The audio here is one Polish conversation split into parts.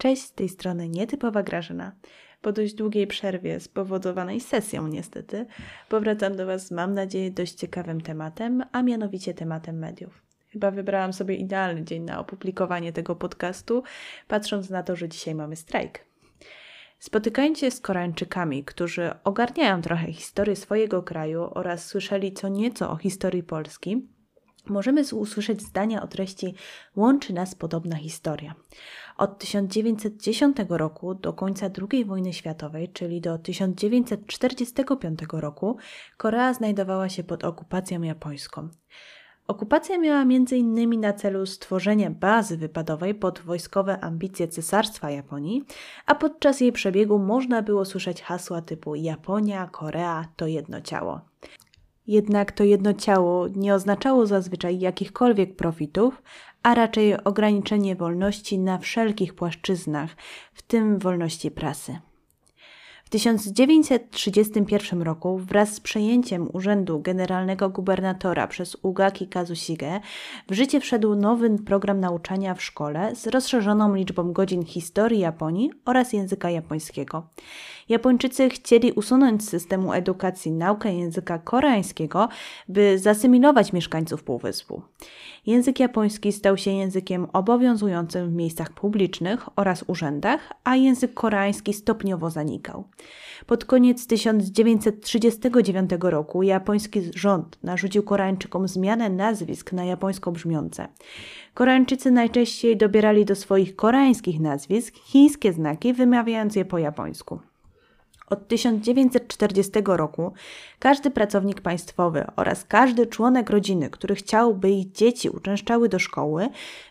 Cześć, z tej strony nietypowa Grażyna. Po dość długiej przerwie, spowodowanej sesją niestety, powracam do Was, mam nadzieję, dość ciekawym tematem, a mianowicie tematem mediów. Chyba wybrałam sobie idealny dzień na opublikowanie tego podcastu, patrząc na to, że dzisiaj mamy strajk. Spotykając się z Koreańczykami, którzy ogarniają trochę historię swojego kraju oraz słyszeli co nieco o historii Polski, możemy usłyszeć zdania o treści Łączy nas podobna historia. Od 1910 roku do końca II wojny światowej, czyli do 1945 roku, Korea znajdowała się pod okupacją japońską. Okupacja miała m.in. na celu stworzenie bazy wypadowej pod wojskowe ambicje Cesarstwa Japonii, a podczas jej przebiegu można było słyszeć hasła typu Japonia, Korea to jedno ciało. Jednak to jedno ciało nie oznaczało zazwyczaj jakichkolwiek profitów, a raczej ograniczenie wolności na wszelkich płaszczyznach, w tym wolności prasy. W 1931 roku wraz z przejęciem urzędu generalnego gubernatora przez Ugaki Kazushige w życie wszedł nowy program nauczania w szkole z rozszerzoną liczbą godzin historii Japonii oraz języka japońskiego. Japończycy chcieli usunąć z systemu edukacji naukę języka koreańskiego, by zasymilować mieszkańców półwyspu. Język japoński stał się językiem obowiązującym w miejscach publicznych oraz urzędach, a język koreański stopniowo zanikał. Pod koniec 1939 roku japoński rząd narzucił Koreańczykom zmianę nazwisk na japońsko brzmiące. Koreańczycy najczęściej dobierali do swoich koreańskich nazwisk chińskie znaki, wymawiając je po japońsku. Od 1940 roku każdy pracownik państwowy oraz każdy członek rodziny, który chciał, by ich dzieci uczęszczały do szkoły,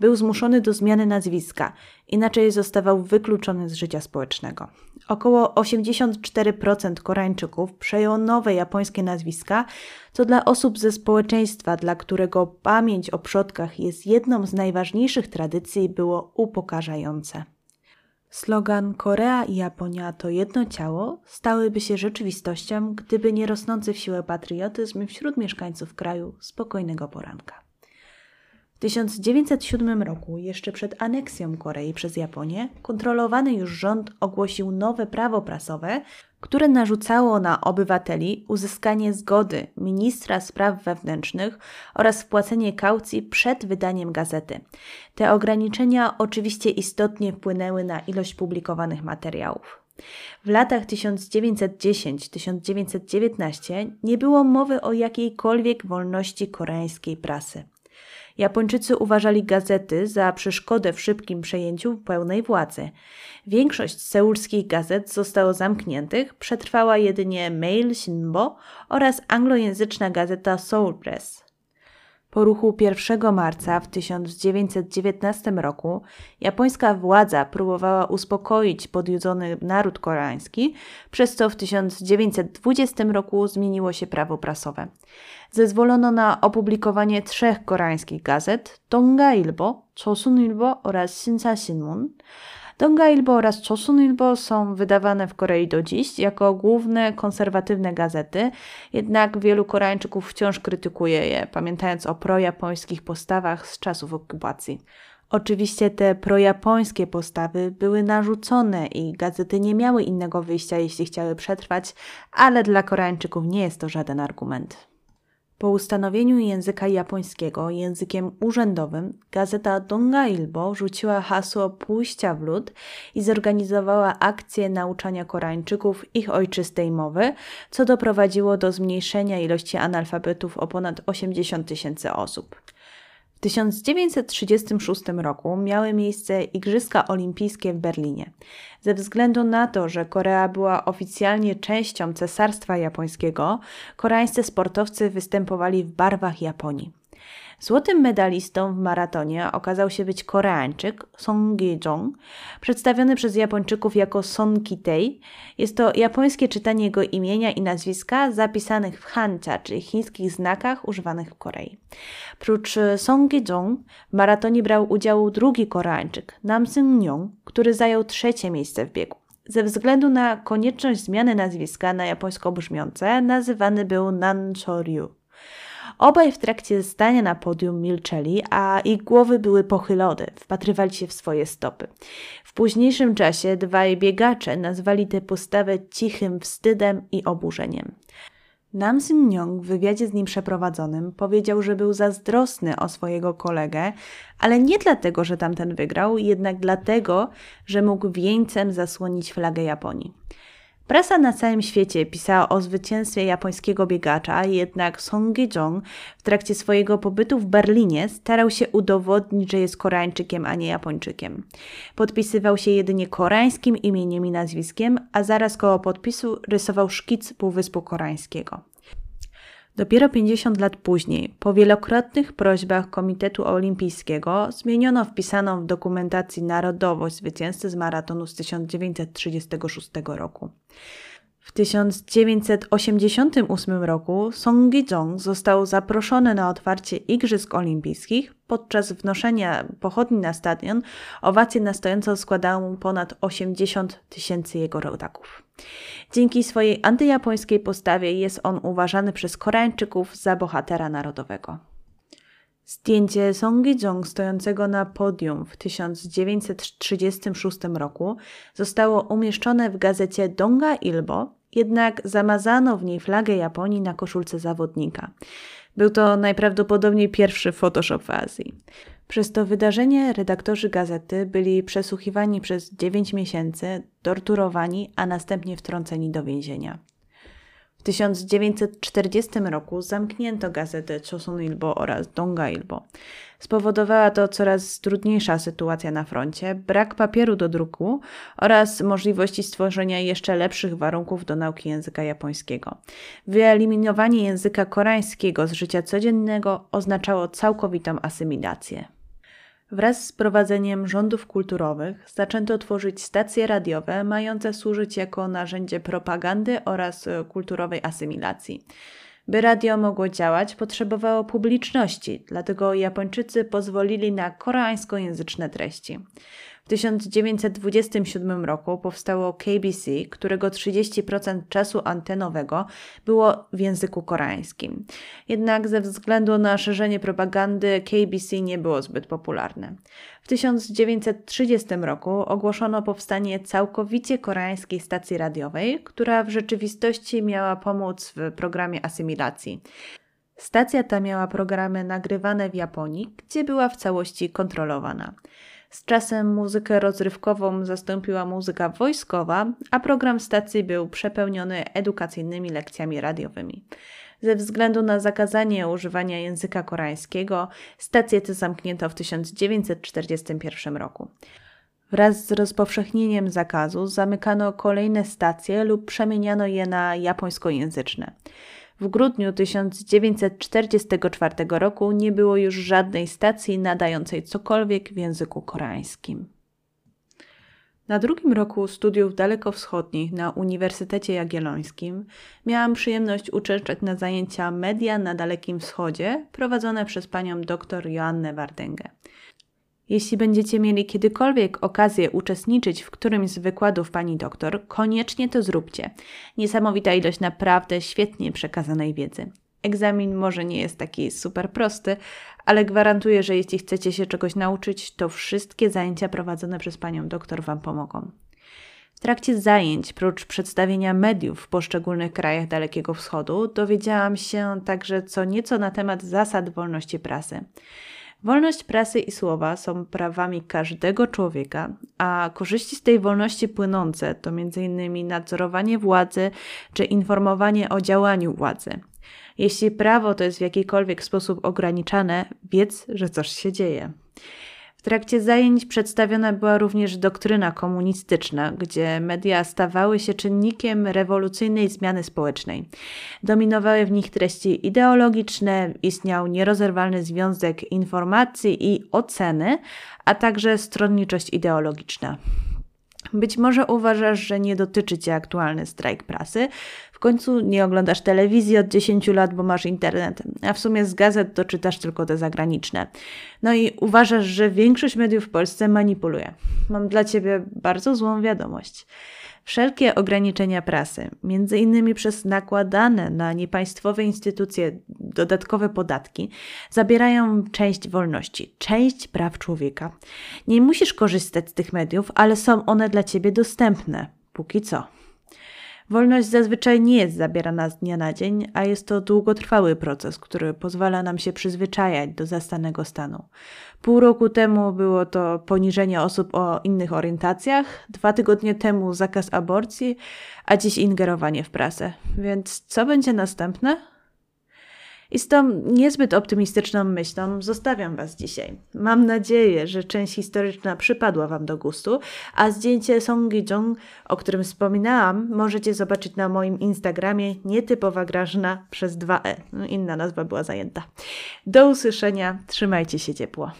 był zmuszony do zmiany nazwiska, inaczej zostawał wykluczony z życia społecznego. Około 84% Koreańczyków przejęło nowe japońskie nazwiska, co dla osób ze społeczeństwa, dla którego pamięć o przodkach jest jedną z najważniejszych tradycji, było upokarzające. Slogan Korea i Japonia to jedno ciało stałyby się rzeczywistością, gdyby nie rosnący w siłę patriotyzm wśród mieszkańców kraju spokojnego poranka. W 1907 roku, jeszcze przed aneksją Korei przez Japonię, kontrolowany już rząd ogłosił nowe prawo prasowe, które narzucało na obywateli uzyskanie zgody ministra spraw wewnętrznych oraz wpłacenie kaucji przed wydaniem gazety. Te ograniczenia oczywiście istotnie wpłynęły na ilość publikowanych materiałów. W latach 1910-1919 nie było mowy o jakiejkolwiek wolności koreańskiej prasy. Japończycy uważali gazety za przeszkodę w szybkim przejęciu pełnej władzy. Większość seulskich gazet zostało zamkniętych, przetrwała jedynie Mail Shinbo oraz anglojęzyczna gazeta Seoul Press. Po ruchu 1 marca w 1919 roku japońska władza próbowała uspokoić podjudzony naród koreański, przez co w 1920 roku zmieniło się prawo prasowe. Zezwolono na opublikowanie trzech koreańskich gazet Tonga Ilbo, Chosun Ilbo oraz Shinsa Shinmun. Donga Ilbo oraz Chosun Ilbo są wydawane w Korei do dziś jako główne konserwatywne gazety, jednak wielu Koreańczyków wciąż krytykuje je, pamiętając o projapońskich postawach z czasów okupacji. Oczywiście te projapońskie postawy były narzucone i gazety nie miały innego wyjścia, jeśli chciały przetrwać, ale dla Koreańczyków nie jest to żaden argument. Po ustanowieniu języka japońskiego językiem urzędowym, gazeta Donga Ilbo rzuciła hasło pójścia w lud i zorganizowała akcję nauczania Koreańczyków ich ojczystej mowy, co doprowadziło do zmniejszenia ilości analfabetów o ponad 80 tysięcy osób. 1936 roku miały miejsce Igrzyska Olimpijskie w Berlinie. Ze względu na to, że Korea była oficjalnie częścią Cesarstwa Japońskiego, koreańscy sportowcy występowali w barwach Japonii. Złotym medalistą w maratonie okazał się być Koreańczyk Song Gi-jong, przedstawiony przez Japończyków jako Son Ki-tae. Jest to japońskie czytanie jego imienia i nazwiska zapisanych w hanja, czyli chińskich znakach używanych w Korei. Prócz Song Gi-jong w maratonie brał udział drugi Koreańczyk, Nam Seung-yong, który zajął trzecie miejsce w biegu. Ze względu na konieczność zmiany nazwiska na japońsko brzmiące, nazywany był Nan Choryu. Obaj w trakcie stania na podium milczeli, a ich głowy były pochylone, wpatrywali się w swoje stopy. W późniejszym czasie dwaj biegacze nazwali tę postawę cichym wstydem i oburzeniem. Nam Myung w wywiadzie z nim przeprowadzonym powiedział, że był zazdrosny o swojego kolegę, ale nie dlatego, że tamten wygrał, jednak dlatego, że mógł wieńcem zasłonić flagę Japonii. Prasa na całym świecie pisała o zwycięstwie japońskiego biegacza, jednak Song Gi-jong w trakcie swojego pobytu w Berlinie starał się udowodnić, że jest Koreańczykiem, a nie Japończykiem. Podpisywał się jedynie koreańskim imieniem i nazwiskiem, a zaraz koło podpisu rysował szkic Półwyspu Koreańskiego. Dopiero 50 lat później, po wielokrotnych prośbach Komitetu Olimpijskiego, zmieniono wpisaną w dokumentacji narodowość zwycięzcy z maratonu z 1936 roku. W 1988 roku Song Gi-jong został zaproszony na otwarcie Igrzysk Olimpijskich. Podczas wnoszenia pochodni na stadion owacje na stojąco składało mu ponad 80 tysięcy jego rodaków. Dzięki swojej antyjapońskiej postawie jest on uważany przez Koreańczyków za bohatera narodowego. Zdjęcie Song Gi-jong stojącego na podium w 1936 roku zostało umieszczone w gazecie Donga Ilbo, jednak zamazano w niej flagę Japonii na koszulce zawodnika. Był to najprawdopodobniej pierwszy Photoshop w Azji. Przez to wydarzenie redaktorzy gazety byli przesłuchiwani przez 9 miesięcy, torturowani, a następnie wtrąceni do więzienia. W 1940 roku zamknięto gazetę Chosun Ilbo oraz Donga Ilbo. Spowodowała to coraz trudniejsza sytuacja na froncie, brak papieru do druku oraz możliwości stworzenia jeszcze lepszych warunków do nauki języka japońskiego. Wyeliminowanie języka koreańskiego z życia codziennego oznaczało całkowitą asymilację. Wraz z prowadzeniem rządów kulturowych zaczęto tworzyć stacje radiowe mające służyć jako narzędzie propagandy oraz e, kulturowej asymilacji. By radio mogło działać, potrzebowało publiczności, dlatego Japończycy pozwolili na koreańskojęzyczne treści. W 1927 roku powstało KBC, którego 30% czasu antenowego było w języku koreańskim. Jednak ze względu na szerzenie propagandy KBC nie było zbyt popularne. W 1930 roku ogłoszono powstanie całkowicie koreańskiej stacji radiowej, która w rzeczywistości miała pomóc w programie asymilacji. Stacja ta miała programy nagrywane w Japonii, gdzie była w całości kontrolowana. Z czasem muzykę rozrywkową zastąpiła muzyka wojskowa, a program stacji był przepełniony edukacyjnymi lekcjami radiowymi. Ze względu na zakazanie używania języka koreańskiego, stację tę zamknięto w 1941 roku. Wraz z rozpowszechnieniem zakazu zamykano kolejne stacje lub przemieniano je na japońskojęzyczne. W grudniu 1944 roku nie było już żadnej stacji nadającej cokolwiek w języku koreańskim. Na drugim roku studiów dalekowschodnich na Uniwersytecie Jagiellońskim miałam przyjemność uczestniczyć na zajęcia Media na Dalekim Wschodzie prowadzone przez panią dr Joannę Wardęgę. Jeśli będziecie mieli kiedykolwiek okazję uczestniczyć w którymś z wykładów pani doktor, koniecznie to zróbcie. Niesamowita ilość naprawdę świetnie przekazanej wiedzy. Egzamin może nie jest taki super prosty, ale gwarantuję, że jeśli chcecie się czegoś nauczyć, to wszystkie zajęcia prowadzone przez panią doktor Wam pomogą. W trakcie zajęć, prócz przedstawienia mediów w poszczególnych krajach Dalekiego Wschodu, dowiedziałam się także co nieco na temat zasad wolności prasy. Wolność prasy i słowa są prawami każdego człowieka, a korzyści z tej wolności płynące to m.in. nadzorowanie władzy czy informowanie o działaniu władzy. Jeśli prawo to jest w jakikolwiek sposób ograniczane, wiedz, że coś się dzieje. W trakcie zajęć przedstawiona była również doktryna komunistyczna, gdzie media stawały się czynnikiem rewolucyjnej zmiany społecznej. Dominowały w nich treści ideologiczne, istniał nierozerwalny związek informacji i oceny, a także stronniczość ideologiczna. Być może uważasz, że nie dotyczy Cię aktualny strajk prasy, końcu nie oglądasz telewizji od 10 lat, bo masz internet, a w sumie z gazet to czytasz tylko te zagraniczne. No i uważasz, że większość mediów w Polsce manipuluje. Mam dla ciebie bardzo złą wiadomość. Wszelkie ograniczenia prasy, między innymi przez nakładane na niepaństwowe instytucje dodatkowe podatki, zabierają część wolności, część praw człowieka. Nie musisz korzystać z tych mediów, ale są one dla ciebie dostępne. Póki co. Wolność zazwyczaj nie jest zabierana z dnia na dzień, a jest to długotrwały proces, który pozwala nam się przyzwyczajać do zastanego stanu. Pół roku temu było to poniżenie osób o innych orientacjach, dwa tygodnie temu zakaz aborcji, a dziś ingerowanie w prasę. Więc co będzie następne? I z tą niezbyt optymistyczną myślą zostawiam Was dzisiaj. Mam nadzieję, że część historyczna przypadła Wam do gustu, a zdjęcie Song Gi-jung, o którym wspominałam, możecie zobaczyć na moim Instagramie nietypowa Grażyna przez 2e. No, inna nazwa była zajęta. Do usłyszenia, trzymajcie się ciepło.